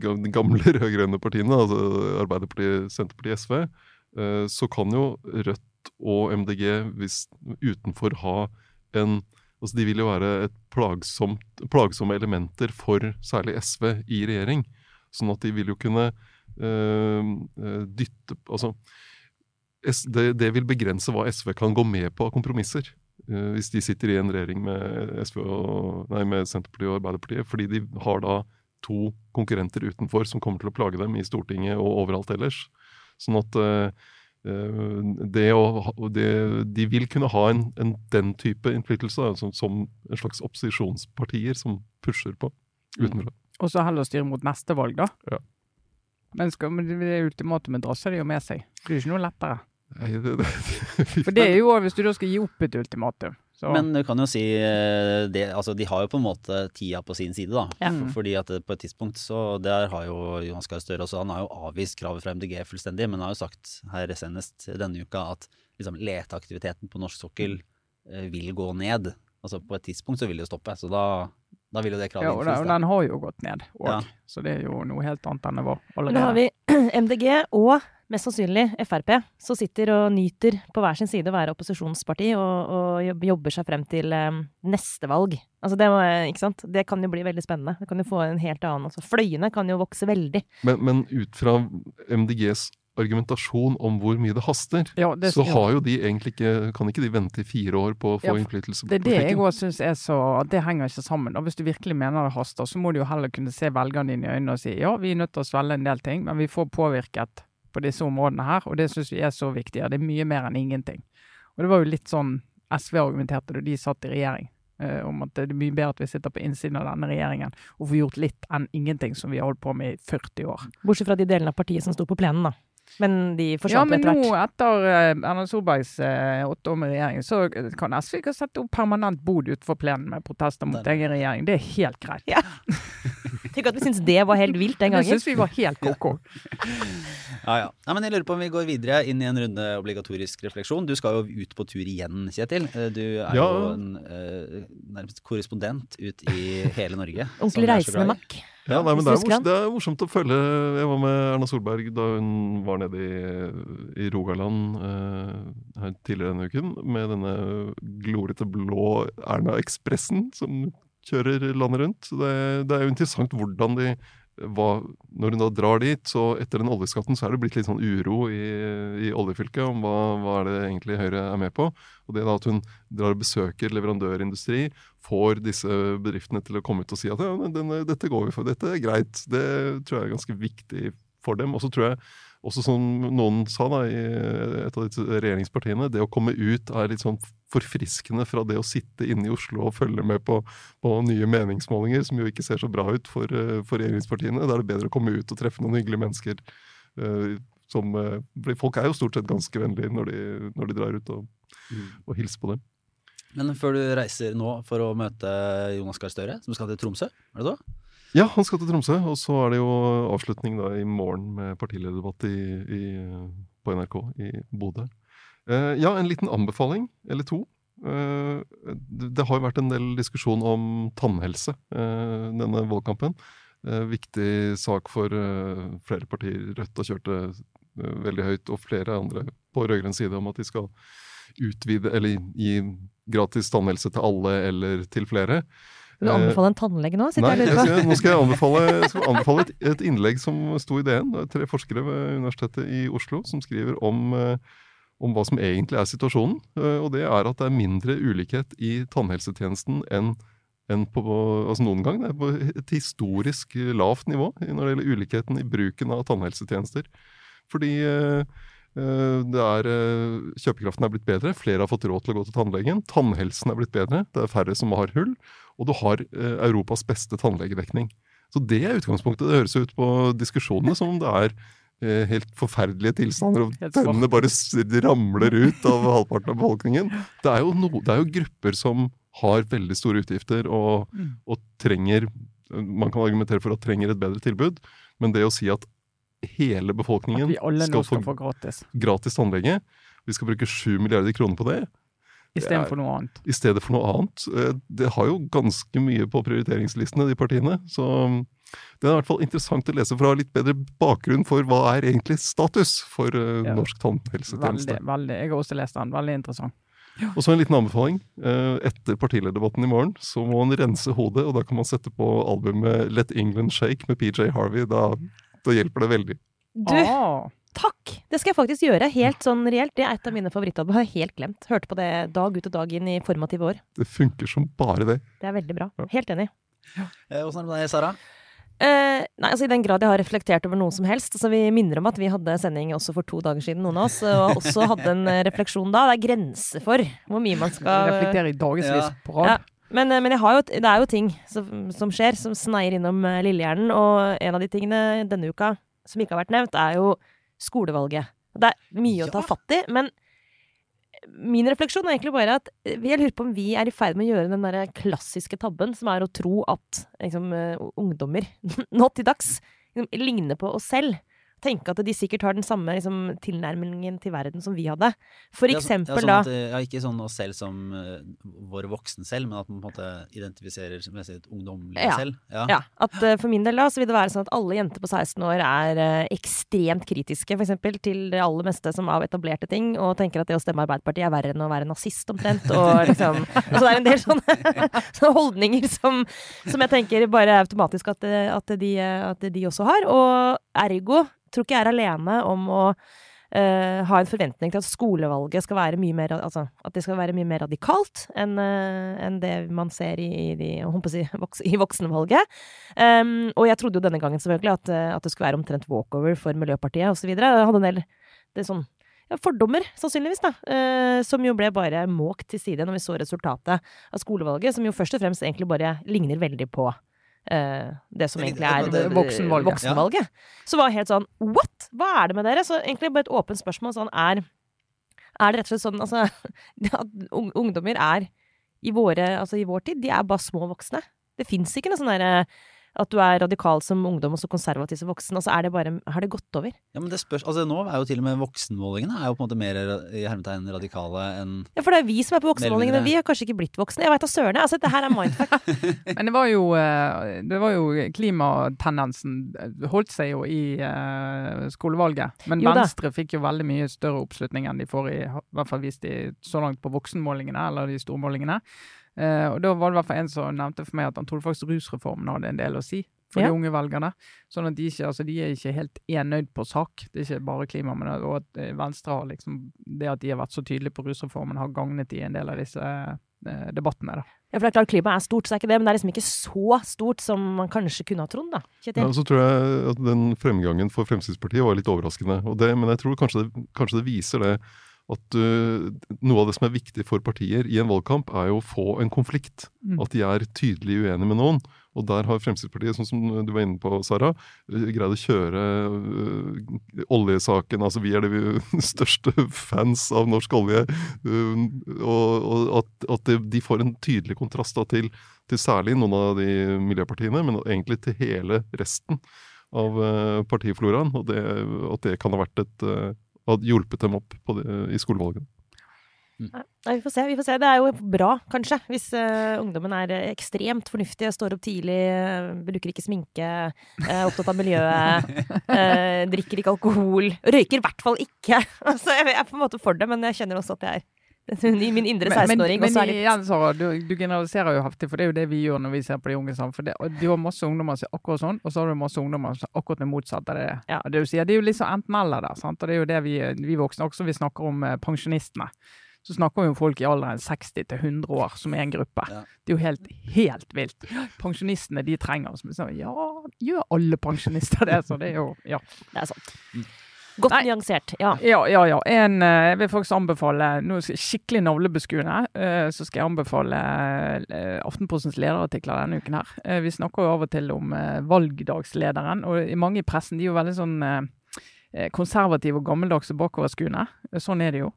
de gamle rød-grønne partiene, altså Arbeiderpartiet, Senterpartiet, SV, uh, så kan jo Rødt og MDG hvis, utenfor ha en Altså de vil jo være et plagsomt, plagsomme elementer for særlig SV i regjering. Sånn at de vil jo kunne eh, dytte Altså det, det vil begrense hva SV kan gå med på av kompromisser. Øh, hvis de sitter i en regjering med, og, nei, med Senterpartiet og Arbeiderpartiet. Fordi de har da to konkurrenter utenfor som kommer til å plage dem i Stortinget og overalt ellers. Sånn at eh, det å, det, De vil kunne ha en, en den type innflytelse, altså, som, som en slags opposisjonspartier som pusher på utenfra. Og så heller styre mot neste valg, da. Ja. Men, skal, men det ultimatumet drasser de jo med seg. Det blir jo ikke noe lettere. Nei, det, det, For det er jo hvis du da skal gi opp et ultimatum. Så, Men du kan jo si eh, det, altså de har jo på en måte tida på sin side, da. Ja. For, fordi at på et tidspunkt så Der har jo Johan Gahr Støre også, han har jo avvist kravet fra MDG fullstendig, men har jo sagt her senest denne uka at liksom leteaktiviteten på norsk sokkel eh, vil gå ned. Altså på et tidspunkt så vil det jo stoppe, så da, da vil jo det kravet ja, og, og den har jo gått ned òg, Ja. så det er jo noe helt annet enn det var allerede. Nå har vi MDG og mest sannsynlig Frp, som sitter og nyter på hver sin side å være opposisjonsparti og, og jobber seg frem til um, neste valg. Altså det, ikke sant? det kan jo bli veldig spennende. Det kan jo få en helt annen altså Fløyene kan jo vokse veldig. men, men ut fra MDGs argumentasjon om hvor mye det haster, Ja, det, så har jo de egentlig ikke, kan ikke de vente i fire år på å få Ja, innflytelse på Det er det jeg òg syns er så Det henger ikke sammen. Og hvis du virkelig mener det haster, så må du jo heller kunne se velgerne dine i øynene og si ja, vi er nødt til å svelge en del ting, men vi får påvirket på disse områdene her, og det syns vi er så viktig. Ja, det er mye mer enn ingenting. Og det var jo litt sånn SV argumenterte da de satt i regjering. eh, om at det er mye bedre at vi sitter på innsiden av denne regjeringen og får gjort litt enn ingenting som vi har holdt på med i 40 år. Bortsett fra de delene av partiet som sto på plenen, da. Men de Ja, forsvant men etter nå etter eh, Erna Solbergs eh, åtte år med regjering, så kan SV ikke sette opp permanent bod utenfor plenen med protester mot egen regjering. Det er helt greit. Tenk at vi syntes det var helt vilt den gangen. Jeg syns vi var helt ko-ko. Ja, ja. Nei, men jeg lurer på om vi går videre inn i en runde obligatorisk refleksjon. Du skal jo ut på tur igjen, Kjetil. Eh, Du er Ja. jo en eh, nærmest korrespondent ut i hele Norge. Ordentlig reisende makk. Ja, nei, men det er, morsomt, det er morsomt å følge Jeg var med Erna Solberg da hun var nede i, i Rogaland eh, her tidligere denne uken med denne glorete blå Erna Ekspressen som kjører landet rundt. Det, det er jo interessant hvordan de hva, Når hun da drar dit, så etter den oljeskatten så er det blitt litt sånn uro i, i oljefylket om hva, hva er det egentlig Høyre er med på. Og det da at hun drar og besøker leverandørindustri, får disse bedriftene til å komme ut og si at ja, denne, dette går vi for, dette er greit. Det tror jeg er ganske viktig for dem. Og så tror jeg også som noen sa da, i et av de regjeringspartiene, det å komme ut er litt sånn forfriskende fra det å sitte inne i Oslo og følge med på, på nye meningsmålinger, som jo ikke ser så bra ut for, eh, for regjeringspartiene. Da er det bedre å komme ut og treffe noen hyggelige mennesker. eh, som, eh, folk er jo stort sett ganske vennlige når de, når de drar ut og, og hilser på dem. Men før du reiser nå for å møte Jonas Gahr Støre, som skal til Tromsø, er det så? Ja, han skal til Tromsø, og så er det jo avslutning da i morgen med partilederdebatt i, i, på NRK i Bodø. Eh, ja, en liten anbefaling, eller to. Eh, det, har jo vært en del diskusjon om tannhelse eh, denne valgkampen. Viktig sak for flere partier. Rødt har kjørt det veldig høyt, og flere andre på rød-grønn side om at de skal utvide, eller gi gratis tannhelse til alle eller til flere. Vil du anbefale en tannlege nå? Nei, jeg skal, nå skal jeg anbefale, jeg skal anbefale et, et innlegg som sto i DN. Det er tre forskere ved Universitetet i Oslo som skriver om, eh, om hva som egentlig er situasjonen. Eh, Og det er at det er mindre ulikhet i tannhelsetjenesten enn enn på altså noen gang. Det er på et historisk lavt nivå når det gjelder ulikheten i bruken av tannhelsetjenester. Fordi eh, eh, det er, eh, kjøpekraften er blitt bedre, flere har fått råd til å gå til tannlegen. Tannhelsen er blitt bedre, det er færre som har hull. Og du har eh, Europas beste tannlegedekning. Så det er utgangspunktet. Det høres ut på diskusjonene som om det er eh, helt forferdelige tilstander, og tennene bare ramler ut av halvparten av befolkningen. Det er jo, no, det er jo grupper som har veldig store utgifter og, Mm. og trenger Man kan argumentere for at trenger et bedre tilbud, men det å si at hele befolkningen at skal nå skal få få gratis, gratis tannlege, vi skal bruke 7 milliarder kroner på det, istedenfor noe annet. i stedet for noe annet. Eh, Det har jo ganske mye på prioriteringslistene, de partiene. Så mm, det er i hvert fall interessant å lese fra litt bedre bakgrunn for hva er egentlig status for eh, Ja. norsk tannhelsetjeneste. Veldig, veldig. Jeg har også lest den. Veldig interessant. Og så en liten anbefaling. Eh, Etter partilederdebatten i morgen så må man rense hodet, og da kan man sette på albumet Let England Shake med PJ Harvey. Da, da hjelper det veldig. Du, Ah, takk! Det skal jeg faktisk gjøre. Helt sånn reelt. Det er et av mine favorittalbum. Har jeg helt glemt. Hørte på det dag ut og dag inn i formative år. Det funker som bare det. Det er veldig bra. Ja. Helt enig. Eh, Åssen er det med deg, Sara? Eh, nei, altså I den grad jeg har reflektert over noe som helst. Altså Vi minner om at vi hadde sending også for to dager siden, noen av oss. Og også hadde en eh, refleksjon da. Det er grenser for hvor mye man skal reflekterer i dagevis Ja. på rad. Ja. Men, eh, men jeg har jo, det er jo ting som, som skjer, som sneier innom eh, lillehjernen. Og en av de tingene denne uka som ikke har vært nevnt, er jo skolevalget. Det er mye å ta Ja. fatt i, men min refleksjon er egentlig bare at eh, jeg lurer på om vi er i ferd med å gjøre den der klassiske tabben, som er å tro at liksom, eh, ungdommer nå til dags liksom, ligner på oss selv. Tenke at de sikkert har den samme liksom, tilnærmingen til verden som vi hadde. For Ja, så- eksempel ja, sånn da at, eh, ja, Ikke sånn oss selv som uh, våre voksen selv, men at man på en måte identifiserer med sitt ungdommelige Ja. selv. Ja. Ja, at uh, For min del da, så vil det være sånn at alle jenter på 16 år er uh, ekstremt kritiske for eksempel, til det aller meste som av etablerte ting, og tenker at det å stemme Arbeiderpartiet er verre enn å være nazist, omtrent. Og liksom, altså det er en del sånne, sånne holdninger som, som jeg tenker bare automatisk at, at, de, at de også har. Og ergo tror ikke jeg er alene om å uh, ha en forventning til at skolevalget skal være mye mer, altså, at det skal være mye mer radikalt enn uh, en det man ser i, i, de, si, voks, i voksenvalget. Um, og jeg trodde jo denne gangen selvfølgelig at, eh, at det skulle være omtrent walkover for Miljøpartiet osv. Jeg hadde en del det er sånn, fordommer, sannsynligvis, da. eh, som jo ble bare måkt til side når vi så resultatet av skolevalget, som jo først og fremst egentlig bare ligner veldig på eh, det som egentlig er det- det- voksenvalget. voksenvalget. Så var jeg helt sånn What?! Hva er det med dere? Så egentlig bare et åpent spørsmål sånn er Er det rett og slett sånn altså, at ungdommer er i, våre, altså, i vår tid, de er bare små voksne. Det fins ikke noe sånn derre at du er radikal som ungdom og så konservativ som voksen. Altså er det bare Har det gått over? Ja, men det spørs, altså Nå er jo til og med voksenmålingene er jo på en måte mer i hermetegn radikale enn Ja, for det er vi som er på voksenmålingene. Vi har kanskje ikke blitt voksne. Jeg veit da søren. Altså, dette her er mindfuck. Men det var jo, eh, det var jo klimatendensen eh, holdt seg jo i eh, skolevalget. Men Jo. Venstre fikk jo veldig mye større oppslutning enn de får i, i hvert fall hvis de så langt på voksenmålingene, eller de stormålingene. Eh, og da var det i hvert fall en som nevnte for meg at han trodde faktisk rusreformen hadde en del å si for Ja. de unge velgerne. Sånn at de ikke, altså de er ikke helt enøyd på sak. Det er ikke bare klima, men at- og at eh, Venstre har liksom Det at de har vært så tydelige på rusreformen, har gagnet i en del av disse eh, debattene. da. Ja, for det er klart Klimaet er stort, så er ikke det, men det er liksom ikke så stort som man kanskje kunne ha trodd. da. Ja, og så tror jeg at den fremgangen for Fremskrittspartiet var litt overraskende. Og det, men jeg tror kanskje det, kanskje det viser det at uh, noe av det som er viktig for partier i en valgkamp, er jo å få en konflikt. Mm. At de er tydelig uenige med noen. Og der har Fremskrittspartiet, sånn som du var inne på, Sara, greid å kjøre øh, oljesaken. Altså vi er de største fans av norsk olje. øh, og, og at, at de får en tydelig kontrast da, til, til særlig noen av de miljøpartiene, men egentlig til hele resten av partifloraen. Og det, at det kan ha vært et hadde hjulpet dem opp på det, i skolevalgene. Nei, vi får se. vi får se. Det er jo bra, kanskje, hvis uh, ungdommen er eh, ekstremt fornuftige, står opp tidlig, uh, bruker ikke sminke, er opptatt av miljøet, uh, drikker ikke alkohol, røyker i hvert fall ikke. Altså, jeg er på en måte for det, men jeg kjenner også at jeg er i min indre 16-åring. Men, men, men igjen, Sara, du, du, generaliserer jo heftig, for det er jo det vi gjør når vi ser på de unge. Sammen. For det, du har masse ungdommer som er akkurat sånn, og så har du masse ungdommer som er akkurat det motsatte. Det, ja. det, det, er jo sånn enten-eller der. Sant? Og det er jo det vi, vi voksne også vi snakker om pensjonistene så snakker vi om folk i alderen 60 til 100 år, som er en gruppe. Ja. Det er jo helt, helt vilt. Pensjonistene de trenger oss. Så, ja, gjør alle pensjonister det? Så det er jo Ja. Det er sant. Godt Nei. nyansert. Ja. Ja, ja. ja. En, jeg vil faktisk anbefale noe skikkelig navlebeskuende. Så skal jeg anbefale Aftenpostens lederartikler denne uken her. Vi snakker jo av og til om valgdagslederen, og mange i pressen de er jo veldig sånn konservative og gammeldagse bakoverskuende. Sånn er det jo.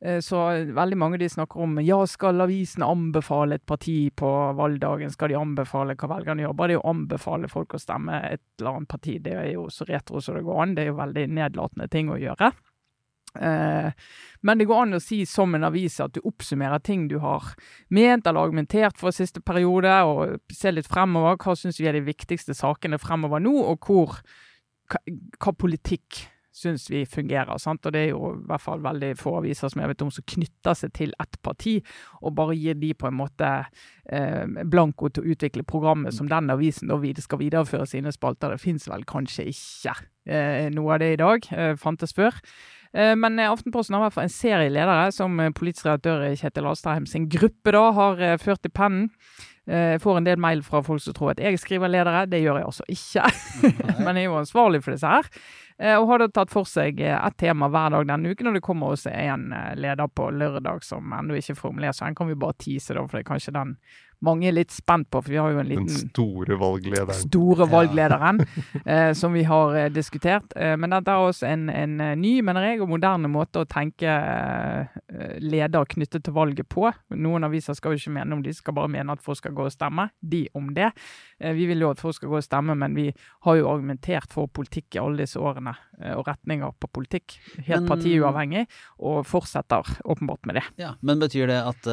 Så veldig mange de snakker om ja, skal avisen anbefale et parti på valgdagen? Skal de anbefale hva velgerne gjør? Bare det å anbefale folk å stemme et eller annet parti, det er jo så retro som det går an. Det er jo veldig nedlatende ting å gjøre. Eh, men det går an å si som en avis at du oppsummerer ting du har ment eller argumentert for siste periode, og se litt fremover. Hva syns vi er de viktigste sakene fremover nå, og hvor, hva, hva politikk syns vi fungerer. Sant? Og det er jo i hvert fall veldig få aviser som jeg vet om som knytter seg til ett parti, og bare gir de på en måte eh, blanko til å utvikle programmet som den avisen da skal videreføre sine spalter. Det fins vel kanskje ikke eh, noe av det i dag. Eh, fantes før. Eh, men Aftenposten har i hvert fall en serie ledere som politisk redaktør Kjetil Astheim sin gruppe da har eh, ført i pennen. Jeg eh, får en del mail fra folk som tror at jeg skriver ledere. Det gjør jeg altså ikke. Men jeg er jo ansvarlig for disse her. Eh, og har da tatt for seg eh, ett tema hver dag denne uken, og det kommer også en leder på lørdag som ennå ikke er formulert, så den kan vi bare tease, da, for det er kanskje den mange er litt spent på, for vi har jo en liten Den store valglederen. Store valglederen, ja. eh, som vi har eh, diskutert. Eh, men dette er også en, en, eh, ny, mener jeg, og moderne måte å tenke eh, leder knyttet til valget på. Noen aviser skal jo ikke mene om de skal bare mene at folk skal gå og stemme. De om det. Eh, vi vil jo at folk skal gå og stemme, men vi har jo argumentert for politikk i alle disse årene, og retninger på politikk. Helt men, partiuavhengig, og fortsetter åpenbart med det. Ja, Men betyr det at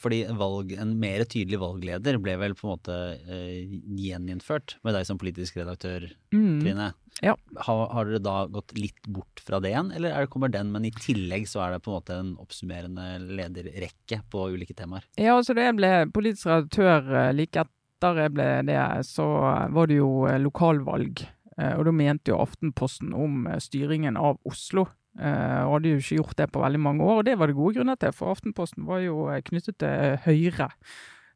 fordi valg, en mer tydelig tydelig valgleder ble vel på en måte eh, gjeninnført med deg som politisk redaktør, mm. Trine. Ja. Har, har, dere da gått litt bort fra det igjen, eller det, kommer den, men i tillegg så er det på en måte en oppsummerende lederrekke på ulike temaer? Ja, altså da jeg ble politisk redaktør eh, like etter jeg ble det, så var det jo eh, lokalvalg. Og da mente jo Aftenposten om styringen av Oslo. Og hadde jo ikke gjort det på veldig mange år, og det var det gode grunner til, for Aftenposten var jo knyttet til Høyre.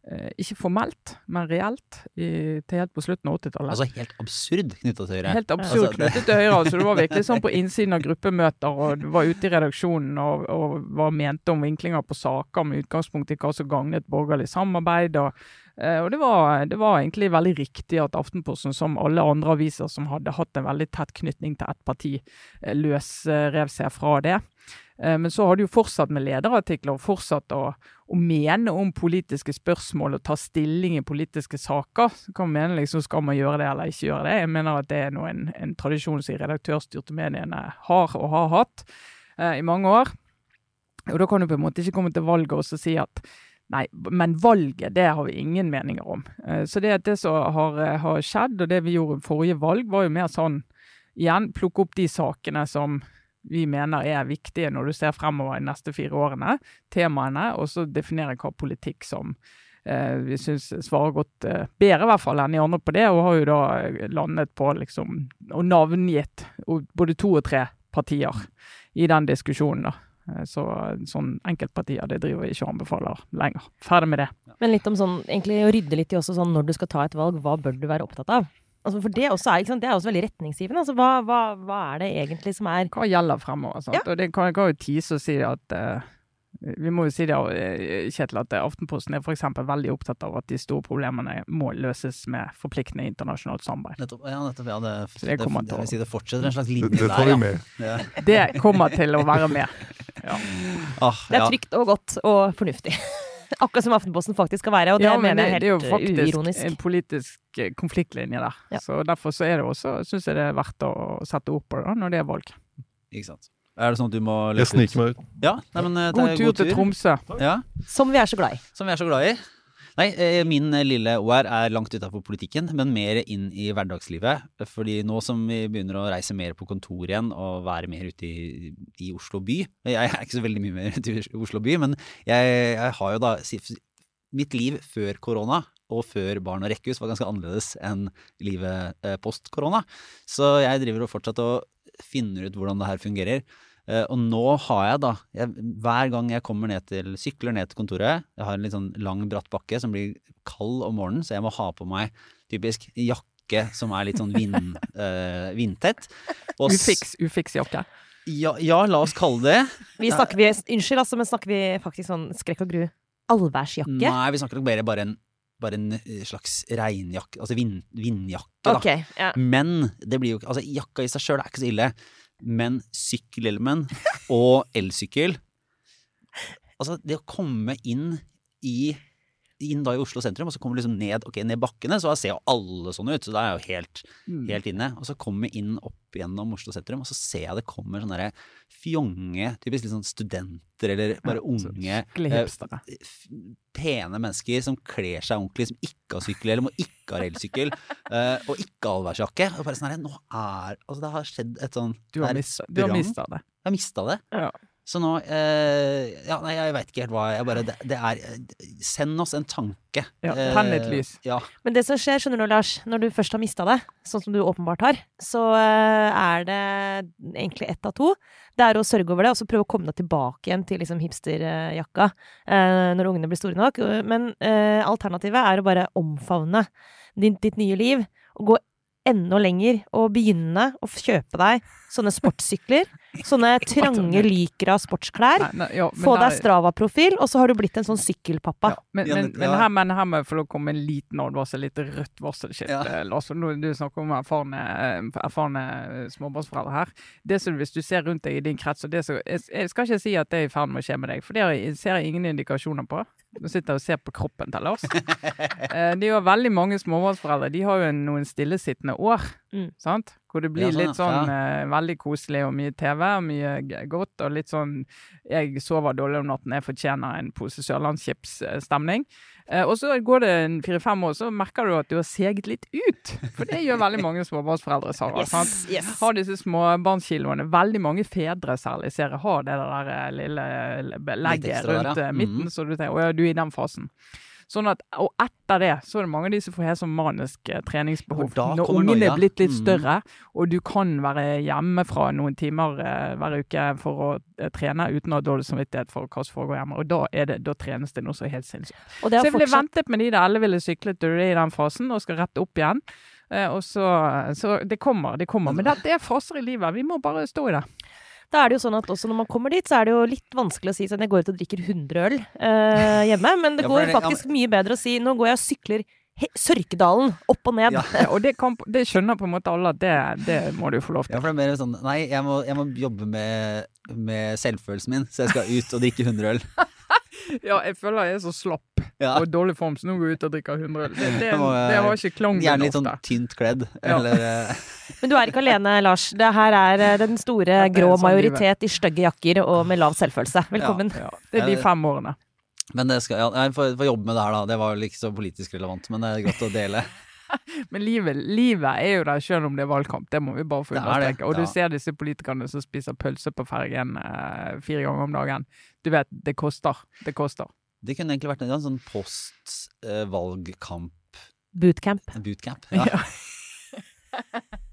Eh, ikke formelt, men reelt, i, til helt på slutten av 80-tallet. Altså helt absurd knytta til Høyre? Helt absurd altså, knyttet til Høyre. altså Det var virkelig sånn på innsiden av gruppemøter, og du var ute i redaksjonen og, og var mente om vinklinger på saker med utgangspunkt i hva som gagnet borgerlig samarbeid. og eh, og det var, det var, egentlig veldig riktig at Aftenposten, som alle andre aviser som hadde hatt en veldig tett knytning til ett parti, eh, løsrev seg fra det. Eh, men så har du jo fortsatt med lederartikler og fortsatt å, å, mene om politiske spørsmål og ta stilling i politiske saker. Så kan man mene liksom, Skal man gjøre det eller ikke gjøre det? Jeg mener at det er en, en tradisjon som de redaktørstyrte mediene har og har hatt eh, i mange år. Og Da kan du på en måte ikke komme til valget og si at Nei, men valget det har vi ingen meninger om. Eh, så det, det som har, har skjedd, og det vi gjorde i forrige valg, var jo mer sånn igjen plukke opp de sakene som vi mener er viktige når du ser fremover de neste fire årene, temaene, og så definere hva politikk som eh, vi syns svarer godt eh, bedre, i hvert fall, enn de andre på det, og har jo da eh, landet på liksom og navngitt både to og tre partier i den diskusjonen. da. Eh, så sånn enkeltpartier det driver vi ikke og anbefaler lenger. Ferdig med det. Men litt om sånn, egentlig å rydde litt i også sånn når du skal ta et valg, hva bør du være opptatt av? Altså for det, også er, det er også veldig retningsgivende. Altså hva, hva, hva, er det egentlig som er Hva gjelder fremover? Sant? Ja. Og det kan jeg jo tise og si at uh, Vi må jo si det, eh, Kjetil, at Aftenposten er f.eks. veldig opptatt av at de store problemene må løses med forpliktende internasjonalt samarbeid. Nettopp. Ja, nettopp. Ja, det, Så det kommer til å- si det fortsetter en slags linje det der, ja. med. ja. Det kommer til å være med. Ah, Det er trygt og godt og fornuftig. Akkurat som Aftenposten faktisk skal være, og det ja, men mener jeg helt uironisk. det er jo faktisk uironisk. en politisk eh, konfliktlinje der. Ja. Så Derfor så er det også, syns jeg det er verdt å sette ord på det når det er valg. Ikke sant. Er det sånn at du må Jeg sniker meg ut. Ja, nei, men eh, det God er tur til Tromsø. Ja, Som vi er så glad i. som vi er så glad i. Nei, eh, min eh, lille OR er langt utafor politikken, men mer inn i hverdagslivet. Fordi nå som vi begynner å reise mer på kontor igjen og være mer ute i, i Oslo by Jeg er ikke så veldig mye mer ute i Oslo by, men jeg, jeg har jo da Mitt liv før korona og før barn og rekkehus var ganske annerledes enn livet eh, post korona. Så jeg driver og fortsatt og finner ut hvordan det her fungerer. Eh, og nå har jeg da jeg, Hver gang jeg kommer ned til sykler ned til kontoret Jeg har en litt sånn lang, bratt bakke som blir kald om morgenen, så jeg må ha på meg typisk jakke som er litt sånn vind, eh, vindtett. Og Ufiks, ufiks jakke. Ja, ja, la oss kalle det Vi snakker vi, unnskyld, altså, men snakker vi faktisk sånn skrekk og gru? Allværsjakke? Nei, vi snakker nok mer bare en, bare en eh, slags regnjakke, altså vind, vindjakke, da. Okay, ja. Men det blir jo ikke Altså, jakka i seg sjøl er ikke så ille. Men sykkelhjelmen og elsykkel. Altså, det å komme inn i inn da i Oslo sentrum, og så kommer du liksom ned, ok, ned bakkene, så ser jo alle sånn ut. Så da er jeg jo helt, Mm. helt inne. Og så kommer jeg inn opp gjennom Oslo sentrum, og så ser jeg det kommer sånne der fjonge, typisk litt sånn studenter eller bare Ja, unge eh, pene mennesker som kler seg ordentlig, som ikke har sykkel, eller må ikke ha elsykkel, eh, og ikke allværsjakke. Og bare sånn her, nå er Altså, det har skjedd et sånn Du har mista du har mistet det. Jeg har mista det. Ja. Så nå eh, Ja, nei, jeg veit ikke helt hva jeg bare det, det er Send oss en tanke. Ja, Eh, tenn et lys. Ja. Men det som skjer, skjønner du, Lars, når du først har mista det, sånn som du åpenbart har, så eh, er det egentlig ett av to. Det er å sørge over det, og så prøve å komme deg tilbake igjen til liksom hipsterjakka eh, når ungene blir store nok. Men eh, alternativet er å bare omfavne ditt, ditt nye liv, og gå enda lenger, og begynne å kjøpe deg sånne sportssykler, sånne trange lykra sportsklær. Nei, nei, ja, Få deg Strava-profil, og så har du blitt en sånn sykkelpappa. Ja, men, men, men, ja. her, men her må jeg få lov å komme med en liten advarsel, litt rødt varselskilt. Ja. eh, Lars, nå- Du snakker om erfarne, eh, erfarne småbarnsforeldre her. Det som Hvis du ser rundt deg i din krets og det som, jeg, jeg skal ikke si at det er i ferd med å skje med deg, for det ser jeg ingen indikasjoner på. Nå sitter jeg og ser på kroppen til Lars. Eh, Det er jo veldig mange småbarnsforeldre. De har jo noen stillesittende år. Mm. Sant? Hvor det blir Ja, sånn, litt sånn ja. eh, veldig koselig og mye TV og mye godt. Og litt sånn Jeg sover dårlig om natten, jeg fortjener en pose Sørlandschips-stemning. Eh, og så går det en fire-fem år, så merker du at du har seget litt ut. For det gjør veldig mange småbarnsforeldre, Sara. Yes, yes. Har disse småbarnskiloene. Veldig mange fedre særlig ser jeg har det der eh, lille legget rundt eh, midten, mm. så du tenker å ja, du er i den fasen. Sånn at, og etter det så er det mange av de som får helt sånn manisk eh, treningsbehov. Når ungen er blitt litt Mhm. større, og du kan være hjemme fra noen timer eh, hver uke for å eh, trene uten å ha dårlig samvittighet for hva som foregår hjemme. Og da, er det, da trenes det noe så helt sinnssykt. Så jeg jeg ville ventet med de der elleville syklet til du er i den fasen og skal rette opp igjen. Eh, og så, så det kommer, det kommer. Men det, det er faser i livet. Vi må bare stå i det. Da er det jo sånn at også når man kommer dit, så er det jo litt vanskelig å si sånn jeg går ut og drikker 100 øl eh, hjemme, men det går faktisk mye bedre å si nå går jeg og sykler he Sørkedalen opp og ned. Ja. Og det, kan, det skjønner på en måte alle at det, det må du få lov til. ja, for det er mer sånn Nei, jeg må, jeg må jobbe med, med selvfølelsen min, så jeg skal ut og drikke 100 øl. Ja, jeg føler jeg er så slapp Ja. og dårlig form, så nå går jeg ut og drikker 100 øl. Det, det, det har ikke klangen Gjerne litt sånn tynt kledd. Ja. Eller eh, Men du er ikke alene, Lars. Det her er eh, den store Ja, er grå sånn livet. majoritet i stygge jakker og med lav selvfølelse. Velkommen. Ja, det er de fem årene. Men det skal, ja, jeg får, får jobbe med det her, da. Det var vel ikke så politisk relevant, men det er godt å dele. Men livet, livet er jo der selv om det er valgkamp, det må vi bare få er understreke. Og du ser disse politikerne som spiser pølse på fergen eh, fire ganger om dagen. Du vet, det koster. Det koster. Det kunne egentlig vært en sånn post-valgkamp Bootcamp. bootcamp. Ja. Ja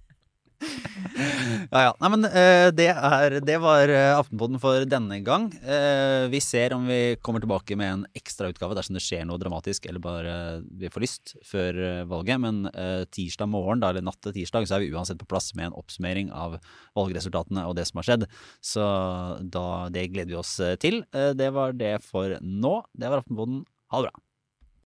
ja. Nei, men eh, det, er, det var Aftenposten for denne gang. Eh, vi ser om vi kommer tilbake med en ekstrautgave dersom det skjer noe dramatisk eller bare vi får lyst før eh, valget. Men eh, tirsdag morgen, da, eller natt til tirsdag, så er vi uansett på plass med en oppsummering av valgresultatene og det som har skjedd. Så da, det gleder vi oss eh, til. Eh, det var det for nå. Det var Aftenposten. Ha det bra.